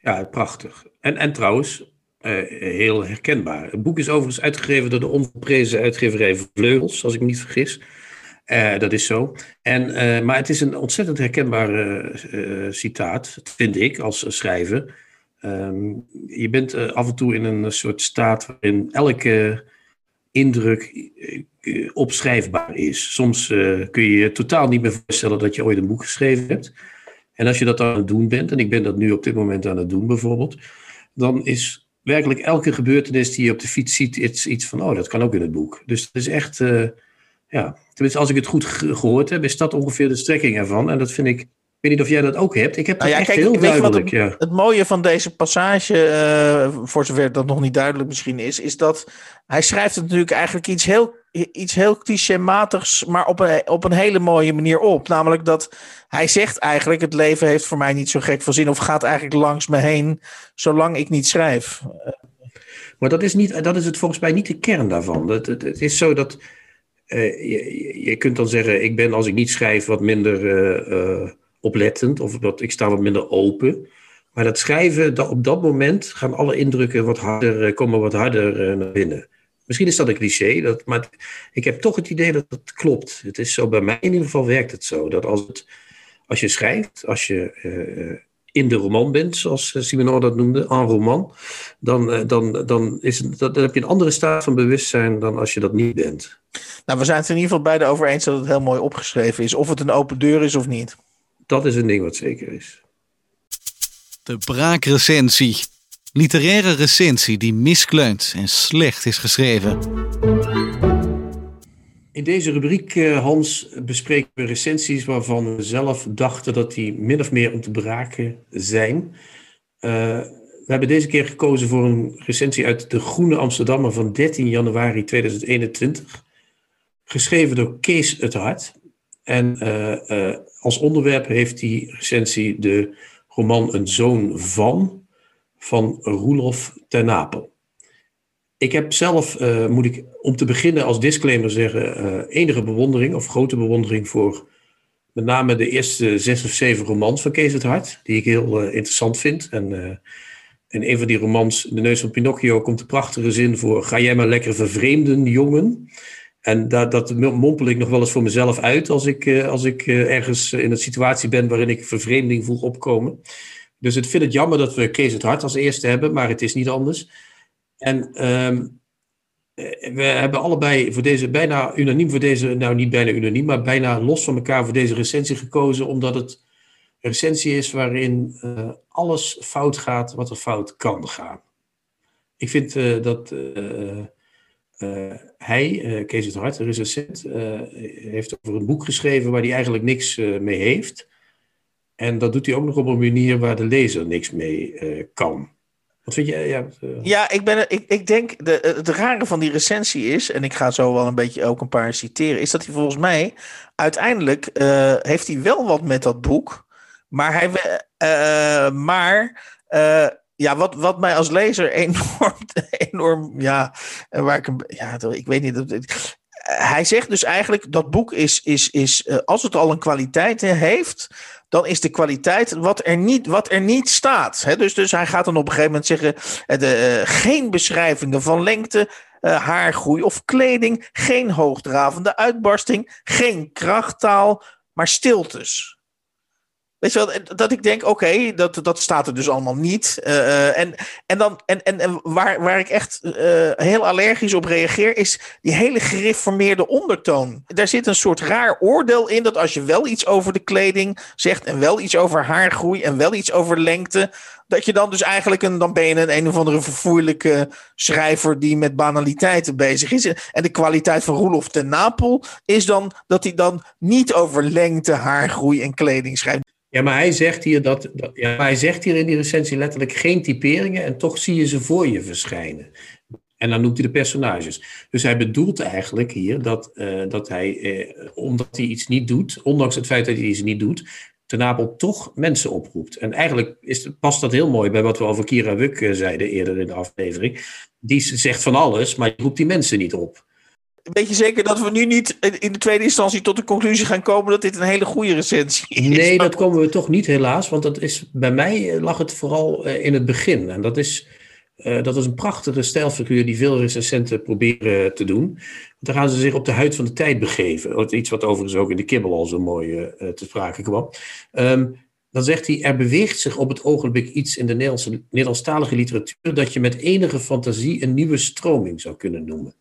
Ja, prachtig. En, en trouwens, uh, heel herkenbaar. Het boek is overigens uitgegeven door de onverprezen uitgeverij Vleugels, als ik me niet vergis. Uh, dat is zo. En, uh, maar het is een ontzettend herkenbaar citaat, vind ik, als schrijver. Um, je bent af en toe in een soort staat waarin elke indruk opschrijfbaar is. Soms kun je je totaal niet meer voorstellen dat je ooit een boek geschreven hebt. En als je dat aan het doen bent, en ik ben dat nu op dit moment aan het doen bijvoorbeeld, dan is werkelijk elke gebeurtenis die je op de fiets ziet iets, iets van, oh, dat kan ook in het boek. Dus het is echt, uh, ja, tenminste als ik het goed gehoord heb, is dat ongeveer de strekking ervan. En dat vind ik, ik weet niet of jij dat ook hebt. Ik heb nou ja, echt kijk, heel duidelijk. Het, ja. het, mooie van deze passage, uh, voor zover dat nog niet duidelijk misschien is, is dat hij schrijft het natuurlijk eigenlijk iets heel, iets heel clichématigs, maar op een, op een hele mooie manier op. Namelijk dat hij zegt eigenlijk: het leven heeft voor mij niet zo gek veel zin, of gaat eigenlijk langs me heen, zolang ik niet schrijf. Maar dat is, niet, dat is het volgens mij niet de kern daarvan. Het, het, het is zo dat. Uh, je, je, kunt dan zeggen: ik ben als ik niet schrijf wat minder uh, oplettend, of dat ik sta wat minder open. Maar dat schrijven, dat, op dat moment gaan alle indrukken wat harder, komen wat harder naar binnen. Misschien is dat een cliché, dat, maar ik heb toch het idee dat het klopt. Het is zo, bij mij in ieder geval werkt het zo. Dat als, het, als je schrijft, als je uh, in de roman bent, zoals Simonor dat noemde, een roman, dan, dan, dan, is het, dan heb je een andere staat van bewustzijn dan als je dat niet bent. Nou, we zijn het in ieder geval beide over eens dat het heel mooi opgeschreven is. Of het een open deur is of niet. Dat is een ding wat zeker is. De braakrecensie. Literaire recensie die miskleunt en slecht is geschreven. In deze rubriek, eh, Hans, bespreken we recensies waarvan we zelf dachten dat die min of meer om te braken zijn. Uh, we hebben deze keer gekozen voor een recensie uit De Groene Amsterdammer van 13 januari 2021. Geschreven door Kees het Hart. En uh, als onderwerp heeft die recensie de roman Een Zoon van van Roelof ten Napel. Ik heb zelf, uh, moet ik om te beginnen als disclaimer zeggen, enige bewondering of grote bewondering voor met name de eerste zes of zeven romans van Kees het Hart, die ik heel interessant vind. En in een van die romans, De Neus van Pinocchio, komt de prachtige zin voor: Ga jij maar lekker vervreemden, jongen. En dat, dat mompel ik nog wel eens voor mezelf uit als ik, als ik ergens in een situatie ben waarin ik vervreemding voel opkomen. Dus ik vind het jammer dat we Kees het Hart als eerste hebben, maar het is niet anders. En um, we hebben allebei voor deze, bijna unaniem voor deze, nou niet bijna unaniem, maar bijna los van elkaar voor deze recensie gekozen, omdat het een recensie is waarin alles fout gaat wat er fout kan gaan. Ik vind dat hij, Kees het Hart, recensent, heeft over een boek geschreven waar hij eigenlijk niks mee heeft. En dat doet hij ook nog op een manier waar de lezer niks mee kan. Wat vind je? Ja, ja ik, ben, ik, ik denk, de, het rare van die recensie is, en ik ga zo wel een beetje ook een paar citeren, is dat hij volgens mij uiteindelijk heeft hij wel wat met dat boek. Maar hij, maar ja, wat, wat mij als lezer enorm, enorm, ja, waar ik, ja, ik weet niet, hij zegt dus eigenlijk dat boek is, is, is als het al een kwaliteit heeft, dan is de kwaliteit wat er niet, wat er niet staat. dus, dus hij gaat dan op een gegeven moment zeggen: de, geen beschrijvingen van lengte, haargroei of kleding, geen hoogdravende uitbarsting, geen krachttaal, maar stiltes. Weet je wel, dat ik denk, oké, dat, dat staat er dus allemaal niet. Uh, en en, dan, en, en, en waar, waar ik echt uh, heel allergisch op reageer, is die hele gereformeerde ondertoon. Daar zit een soort raar oordeel in dat als je wel iets over de kleding zegt en wel iets over haargroei en wel iets over lengte, dat je dan dus eigenlijk een, dan ben je een een of andere vervoerlijke schrijver die met banaliteiten bezig is. En de kwaliteit van Roelof ten Napel is dan dat hij dan niet over lengte, haargroei en kleding schrijft. Ja, maar hij zegt hier dat, dat ja, hij zegt hier in die recensie letterlijk geen typeringen en toch zie je ze voor je verschijnen. En dan noemt hij de personages. Dus hij bedoelt eigenlijk hier dat, uh, dat hij, eh, omdat hij iets niet doet, ondanks het feit dat hij iets niet doet, Ten Apel toch mensen oproept. En eigenlijk is, past dat heel mooi bij wat we over Kira Wuk uh, zeiden eerder in de aflevering. Die zegt van alles, maar roept die mensen niet op. Weet je zeker dat we nu niet in de tweede instantie tot de conclusie gaan komen dat dit een hele goede recensie is? Nee, dat komen we toch niet helaas. Want dat is, bij mij lag het vooral uh, in het begin. En dat is uh, dat is een prachtige stijlfiguur die veel recensenten proberen te doen. Dan gaan ze zich op de huid van de tijd begeven. Iets wat overigens ook in de kibbel al zo mooi te sprake kwam. Um, dan zegt hij, er beweegt zich op het ogenblik iets in de Nederlandse, Nederlandstalige literatuur dat je met enige fantasie een nieuwe stroming zou kunnen noemen.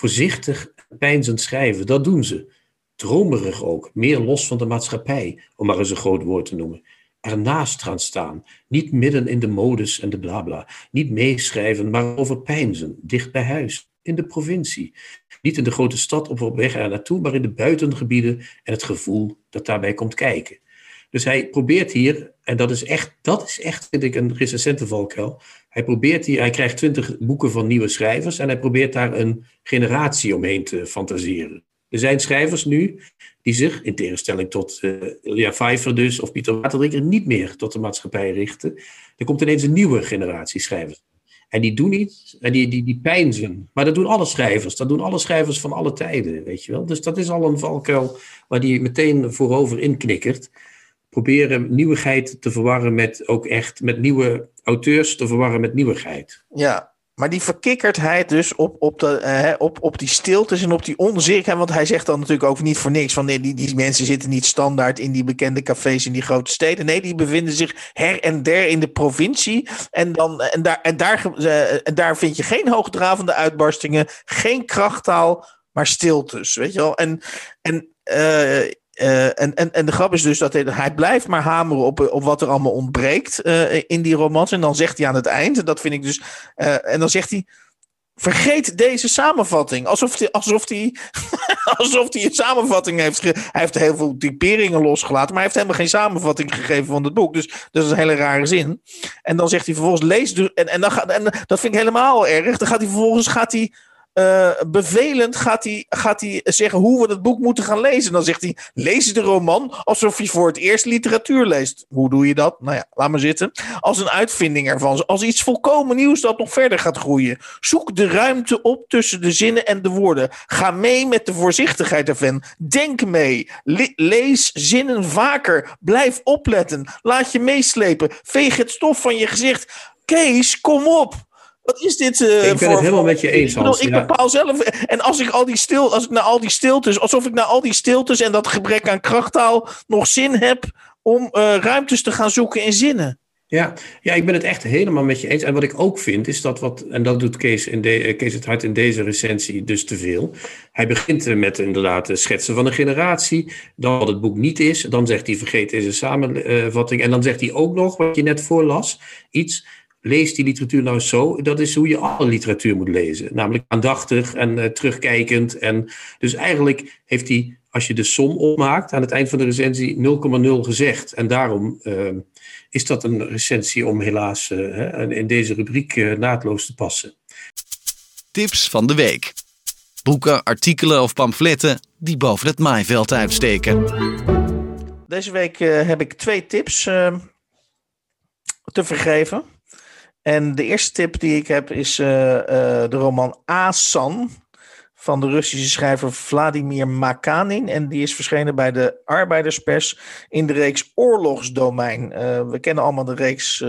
Voorzichtig, pijnzend schrijven, dat doen ze. Dromerig ook, meer los van de maatschappij, om maar eens een groot woord te noemen ernaast gaan staan. Niet midden in de modus en de blabla. Niet meeschrijven, maar overpeinzen. Dicht bij huis, in de provincie. Niet in de grote stad op weg naartoe, maar in de buitengebieden en het gevoel dat daarbij komt kijken. Dus hij probeert hier, en dat is echt, dat is echt vind ik, een recensente valkuil. Hij probeert hier, hij krijgt twintig boeken van nieuwe schrijvers en hij probeert daar een generatie omheen te fantaseren. Er zijn schrijvers nu die zich, in tegenstelling tot uh, Ilja Pfeiffer dus, of Pieter Waterdrinker, niet meer tot de maatschappij richten. Er komt ineens een nieuwe generatie schrijvers. En die doen iets, en die, die, die pijnzen. Maar dat doen alle schrijvers. Dat doen alle schrijvers van alle tijden, weet je wel. Dus dat is al een valkuil waar die meteen voorover inknikkert. Proberen nieuwigheid te verwarren met ook echt, met nieuwe auteurs te verwarren met nieuwigheid. Ja, maar die verkikkerdheid dus op, op, de, uh, op, op die stiltes en op die onzekerheid. Want hij zegt dan natuurlijk ook niet voor niks van nee, die, die mensen zitten niet standaard in die bekende cafés in die grote steden. Nee, die bevinden zich her en der in de provincie. En, dan, en, daar, en, daar, uh, en daar vind je geen hoogdravende uitbarstingen, geen krachttaal, maar stiltes. Weet je wel? En, en uh, uh, en, en, en de grap is dus dat hij, blijft maar hameren op, op wat er allemaal ontbreekt uh, in die romans. En dan zegt hij aan het eind, dat vind ik dus. Uh, en dan zegt hij. Vergeet deze samenvatting. Alsof hij, alsof hij, alsof hij een samenvatting heeft. Hij heeft heel veel typeringen losgelaten. Maar hij heeft helemaal geen samenvatting gegeven van het boek. Dus dat is een hele rare zin. En dan zegt hij vervolgens: lees. En, en, dan gaat, en dat vind ik helemaal erg. Dan gaat hij vervolgens gaat hij uh, bevelend gaat hij, gaat hij zeggen hoe we het boek moeten gaan lezen. Dan zegt hij: lees de roman alsof je voor het eerst literatuur leest. Hoe doe je dat? Nou ja, laat maar zitten. Als een uitvinding ervan. Als iets volkomen nieuws dat nog verder gaat groeien. Zoek de ruimte op tussen de zinnen en de woorden. Ga mee met de voorzichtigheid ervan. Denk mee. Le lees zinnen vaker. Blijf opletten. Laat je meeslepen. Veeg het stof van je gezicht. Kees, kom op. Wat is dit? Uh, ik ben voor, het helemaal met je eens. Hans, ik, bepaal zelf. En als ik al die stil, als ik naar al die stiltes, alsof ik naar al die stiltes en dat gebrek aan krachttaal nog zin heb om uh, ruimtes te gaan zoeken in zinnen. Ja, ja, ik ben het echt helemaal met je eens. En wat ik ook vind, is dat wat, en dat doet Kees, in de, eh, Kees het Hart in deze recensie dus te veel. Hij begint met inderdaad het schetsen van een generatie, dan wat het boek niet is. Dan zegt hij, vergeet deze samenvatting. En dan zegt hij ook nog, wat je net voorlas, iets lees die literatuur nou zo. Dat is hoe je alle literatuur moet lezen. Namelijk aandachtig en uh, terugkijkend. En dus eigenlijk heeft hij, als je de som opmaakt, aan het eind van de recensie 0,0 gezegd. En daarom uh, is dat een recensie om helaas uh, in deze rubriek naadloos te passen. Tips van de week. Boeken, artikelen of pamfletten die boven het maaiveld uitsteken. Deze week heb ik twee tips te vergeven. En de eerste tip die ik heb is uh, uh, de roman Asan van de Russische schrijver Vladimir Makanin. En die is verschenen bij de Arbeiderspers in de reeks Oorlogsdomein. Uh, we kennen allemaal de reeks,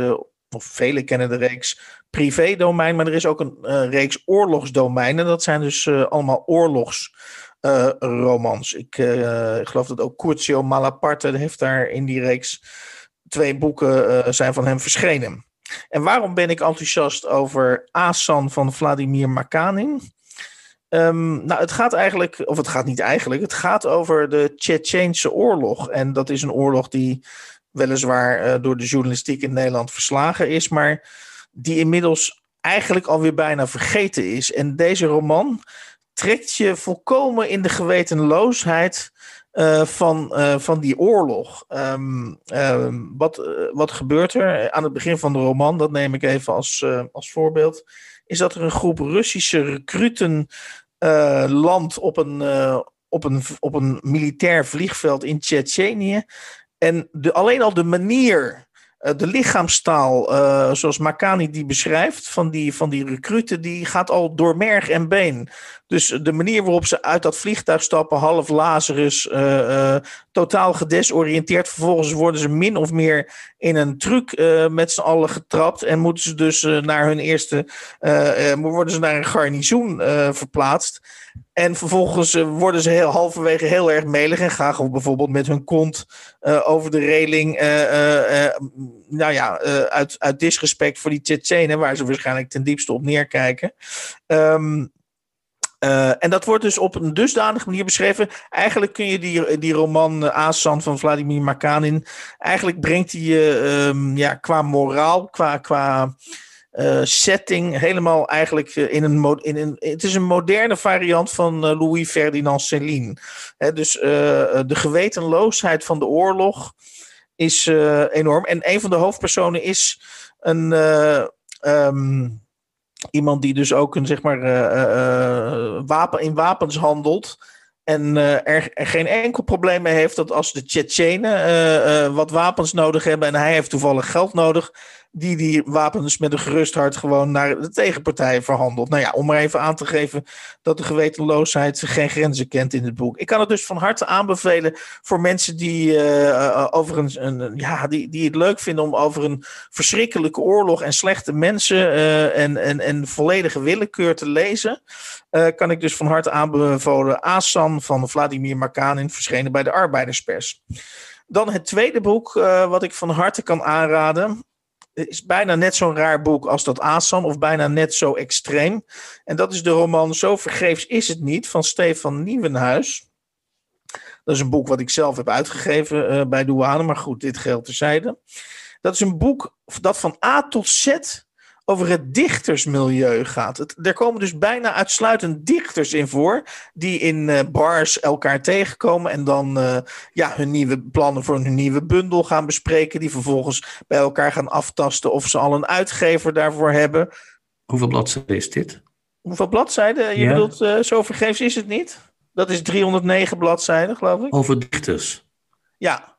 of velen kennen de reeks Privédomein, maar er is ook een reeks Oorlogsdomein. En dat zijn dus allemaal oorlogsromans. ik geloof dat ook Curcio Malaparte heeft daar in die reeks twee boeken zijn van hem verschenen. En waarom ben ik enthousiast over Asan van Vladimir Makanin? Um, nou, het gaat eigenlijk, of het gaat niet eigenlijk, het gaat over de Tsjetsjeense oorlog. En dat is een oorlog die weliswaar uh, door de journalistiek in Nederland verslagen is, maar die inmiddels eigenlijk alweer bijna vergeten is. En deze roman trekt je volkomen in de gewetenloosheid van, van die oorlog. Ehm, ehm, wat, wat gebeurt er aan het begin van de roman? Dat neem ik even als, als voorbeeld. Is dat er een groep Russische recruten landt op een, op, een, op een militair vliegveld in Tsjetsjenië. En de, alleen al de manier eh, de lichaamstaal, uh, zoals Makani die beschrijft, van die, van die recruten, die gaat al door merg en been. Dus de manier waarop ze uit dat vliegtuig stappen, half Lazarus, uh, totaal gedesoriënteerd. Vervolgens worden ze min of meer in een truc met z'n allen getrapt. En moeten ze dus naar hun eerste, worden ze naar een garnizoen verplaatst. En vervolgens worden ze heel, halverwege heel erg melig en gaan bijvoorbeeld met hun kont over de reling. nou ja, uit, uit disrespect voor die Tsjetsjenen, waar ze waarschijnlijk ten diepste op neerkijken. Uh, en dat wordt dus op een dusdanige manier beschreven. Eigenlijk kun je die, die roman Asan van Vladimir Makanin. Eigenlijk brengt hij je um, ja, qua moraal, qua, qua uh, setting. helemaal eigenlijk in een, in een. Het is een moderne variant van Louis Ferdinand Céline. Dus de gewetenloosheid van de oorlog is enorm. En een van de hoofdpersonen is een. Um, iemand die dus ook een, zeg maar, wapen, in wapens handelt. En er, er, geen enkel probleem mee heeft dat als de Tsjetsjenen wat wapens nodig hebben en hij heeft toevallig geld nodig, die die wapens met een gerust hart gewoon naar de tegenpartij verhandelt. Nou ja, om maar even aan te geven dat de gewetenloosheid geen grenzen kent in het boek. Ik kan het dus van harte aanbevelen voor mensen die, uh, over een, een, ja, die, die het leuk vinden om over een verschrikkelijke oorlog en slechte mensen uh, en, en, en volledige willekeur te lezen. Kan ik dus van harte aanbevelen Asan van Vladimir Makanin, verschenen bij de Arbeiderspers. Dan het tweede boek wat ik van harte kan aanraden is bijna net zo'n raar boek als dat Asan, of bijna net zo extreem. En dat is de roman Zo vergeefs is het niet van Stefan Nieuwenhuis. Dat is een boek wat ik zelf heb uitgegeven uh, bij Douane, maar goed, dit geldt terzijde. Dat is een boek dat van A tot Z over het dichtersmilieu gaat. Het, er komen dus bijna uitsluitend dichters in voor, die in uh, bars elkaar tegenkomen en dan uh, ja, hun nieuwe plannen voor hun nieuwe bundel gaan bespreken, die vervolgens bij elkaar gaan aftasten of ze al een uitgever daarvoor hebben. Hoeveel bladzijden is dit? Hoeveel bladzijden? Je ja. bedoelt, uh, zo vergeefs is het niet? Dat is 309 bladzijden, geloof ik. Over dichters? Ja.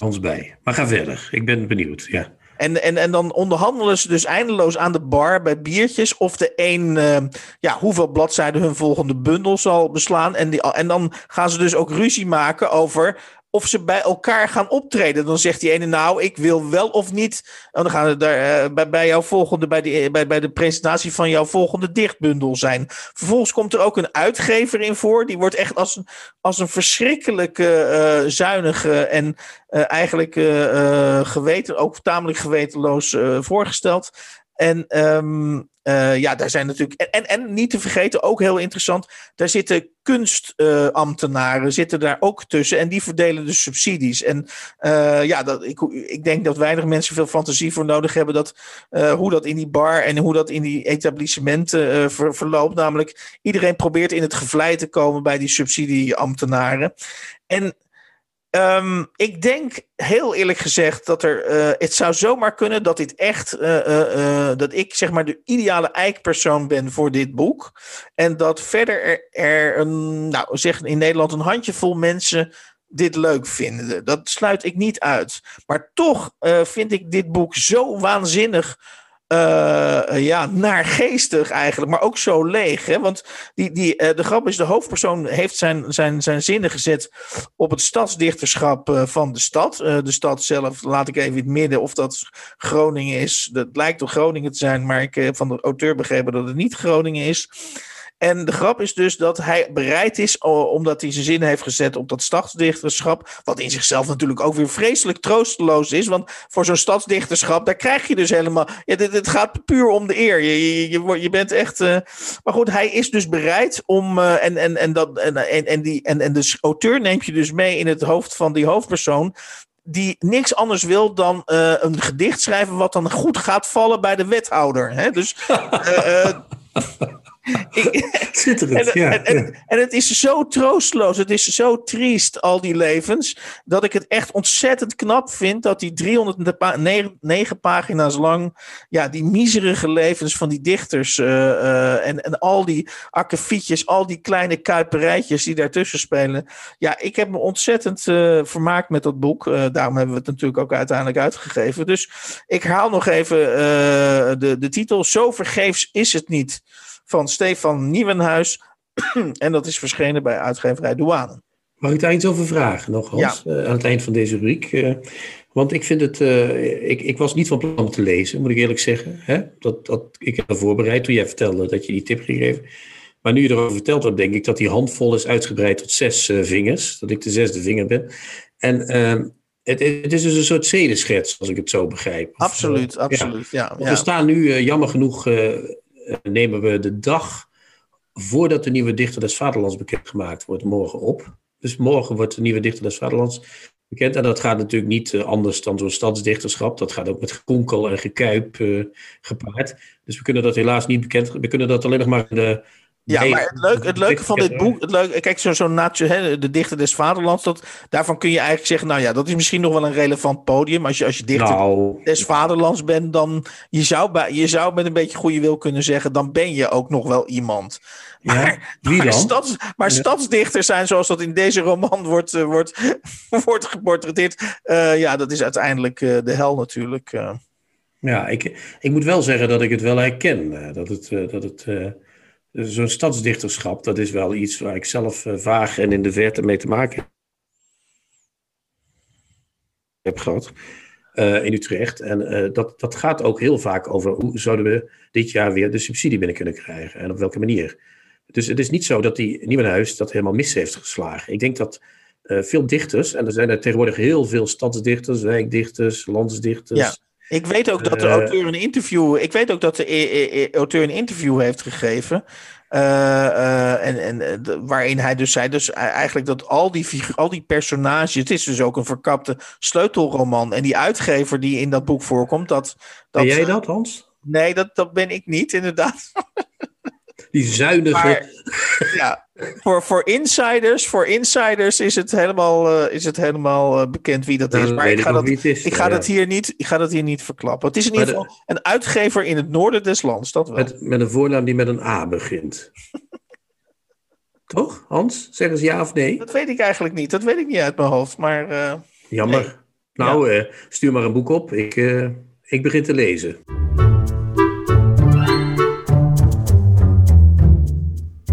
Ons bij. Maar ga verder, ik ben benieuwd, ja. En, en, en dan onderhandelen ze dus eindeloos aan de bar bij biertjes of de een, uh, ja, hoeveel bladzijden hun volgende bundel zal beslaan. En, die, en dan gaan ze dus ook ruzie maken over of ze bij elkaar gaan optreden. Dan zegt die ene, nou, ik wil wel of niet. En dan gaan we daar uh, bij, jouw volgende, bij, die, bij, bij de presentatie van jouw volgende dichtbundel zijn. Vervolgens komt er ook een uitgever in voor. Die wordt echt als een, als een verschrikkelijke, uh, zuinige en uh, eigenlijk geweten, ook tamelijk gewetenloos voorgesteld. En um, uh, ja, daar zijn natuurlijk. En, en, en, niet te vergeten, ook heel interessant. Daar zitten kunstambtenaren zitten daar ook tussen. En die verdelen dus subsidies. En uh, ja, dat, ik, ik denk dat weinig mensen veel fantasie voor nodig hebben. Dat, hoe dat in die bar en hoe dat in die etablissementen ver, verloopt. Namelijk, iedereen probeert in het gevlei te komen bij die subsidieambtenaren. En Um, ik denk heel eerlijk gezegd dat er. Uh, het zou zomaar kunnen dat dit echt. Uh, uh, dat ik zeg maar de ideale eikpersoon ben voor dit boek. En dat verder er, er. Nou, zeg in Nederland een handjevol mensen dit leuk vinden. Dat sluit ik niet uit. Maar toch vind ik dit boek zo waanzinnig uh, ja, naargeestig eigenlijk, maar ook zo leeg. Hè? Want die, die, uh, de grap is, de hoofdpersoon heeft zijn, zijn, zijn zinnen gezet op het stadsdichterschap uh, van de stad. de stad zelf laat ik even in het midden of dat Groningen is. Dat lijkt toch Groningen te zijn, maar ik heb van de auteur begrepen dat het niet Groningen is. En de grap is dus dat hij bereid is, omdat hij zijn zin heeft gezet op dat stadsdichterschap, wat in zichzelf natuurlijk ook weer vreselijk troosteloos is, want voor zo'n stadsdichterschap, daar krijg je dus helemaal, ja, dit, het gaat puur om de eer. Je, je, je bent echt, uh, maar goed, hij is dus bereid om, uh, en, en, en, dat, en, en, en, die, en, en de auteur neemt je dus mee in het hoofd van die hoofdpersoon, die niks anders wil dan uh, een gedicht schrijven wat dan goed gaat vallen bij de wethouder. Hè? Dus Schitterend, en, ja. En, en, en, het is zo troosteloos, het is zo triest, al die levens, dat ik het echt ontzettend knap vind dat die 309 pagina's lang, ja, die miserige levens van die dichters uh, uh, en, en al die akkefietjes, al die kleine kuiperijtjes die daartussen spelen. Ja, ik heb me ontzettend uh, vermaakt met dat boek. daarom hebben we het natuurlijk ook uiteindelijk uitgegeven. Dus ik haal nog even de, de titel. Zo vergeefs is het niet van Stefan Nieuwenhuis. en dat is verschenen bij uitgeverij Douane. Mag ik daar iets over vragen nog, Hans? Ja. Uh, aan het eind van deze rubriek. Uh, want ik vind het... Uh, ik, ik was niet van plan om te lezen, moet ik eerlijk zeggen. Hè? Dat, dat, ik heb dat voorbereid toen jij vertelde dat je die tip gegeven. Maar nu je erover verteld hebt, denk ik dat die handvol is uitgebreid tot zes vingers. Dat ik de zesde vinger ben. En ehm, het, het, is dus een soort zedenschets, als ik het zo begrijp. Absoluut, absoluut. Ja. Ja, We staan nu, jammer genoeg, nemen we de dag voordat de nieuwe dichter des Vaderlands bekendgemaakt wordt, morgen op. Dus morgen wordt de nieuwe dichter des Vaderlands bekend. En dat gaat natuurlijk niet uh, anders dan door stadsdichterschap. Dat gaat ook met gekonkel en gekuip uh, gepaard. Dus we kunnen dat helaas niet bekend. We kunnen dat alleen nog maar in de. Ja, maar het leuke, het leuke van dit boek, het leuke, kijk, zo'n zo natio, de dichter des vaderlands, dat, daarvan kun je eigenlijk zeggen, nou ja, dat is misschien nog wel een relevant podium. Als je, als je dichter nou, des vaderlands bent, dan je zou, bij, je zou met een beetje goede wil kunnen zeggen, dan ben je ook nog wel iemand. Maar, ja, wie dan? maar, stads, maar ja. stadsdichters zijn zoals dat in deze roman wordt, uh, wordt, wordt geportretteerd. Uh, ja, dat is uiteindelijk uh, de hel natuurlijk. Ja, ik, ik moet wel zeggen dat ik het wel herken. dat het, dat het zo'n stadsdichterschap, dat is wel iets waar ik zelf vaag en in de verte mee te maken heb gehad. Uh, in Utrecht. En uh, dat, dat gaat ook heel vaak over hoe zouden we dit jaar weer de subsidie binnen kunnen krijgen en op welke manier. Dus het is niet zo dat die Nieuwenhuis dat helemaal mis heeft geslagen. Ik denk dat uh, veel dichters, en er zijn er tegenwoordig heel veel stadsdichters, wijkdichters, landsdichters. Ik weet ook dat de auteur een interview. Ik weet ook dat de e e auteur een interview heeft gegeven. Uh, uh, en, en de, waarin hij dus zei, dus eigenlijk dat al die, al die personages, het is dus ook een verkapte sleutelroman. En die uitgever die in dat boek voorkomt, dat. dat ben jij dat, Hans? Nee, dat, dat ben ik niet, inderdaad. Die zuinige. Maar, ja, voor, voor insiders, voor insiders is het helemaal, uh, is het helemaal uh, bekend wie dat Nou, is. Maar ik ga, dat, wie het is, ik, ga ja. dat hier niet, ik ga dat hier niet verklappen. Het is in ieder de- geval een uitgever in het noorden des lands, dat wel. Met, met een voornaam die met een A begint. Toch, Hans? Zeg eens ja of nee? Dat weet ik eigenlijk niet. Dat weet ik niet uit mijn hoofd. Maar eh, Jammer. Nee. Nou, eh, stuur maar een boek op. Ik, eh, ik begin te lezen.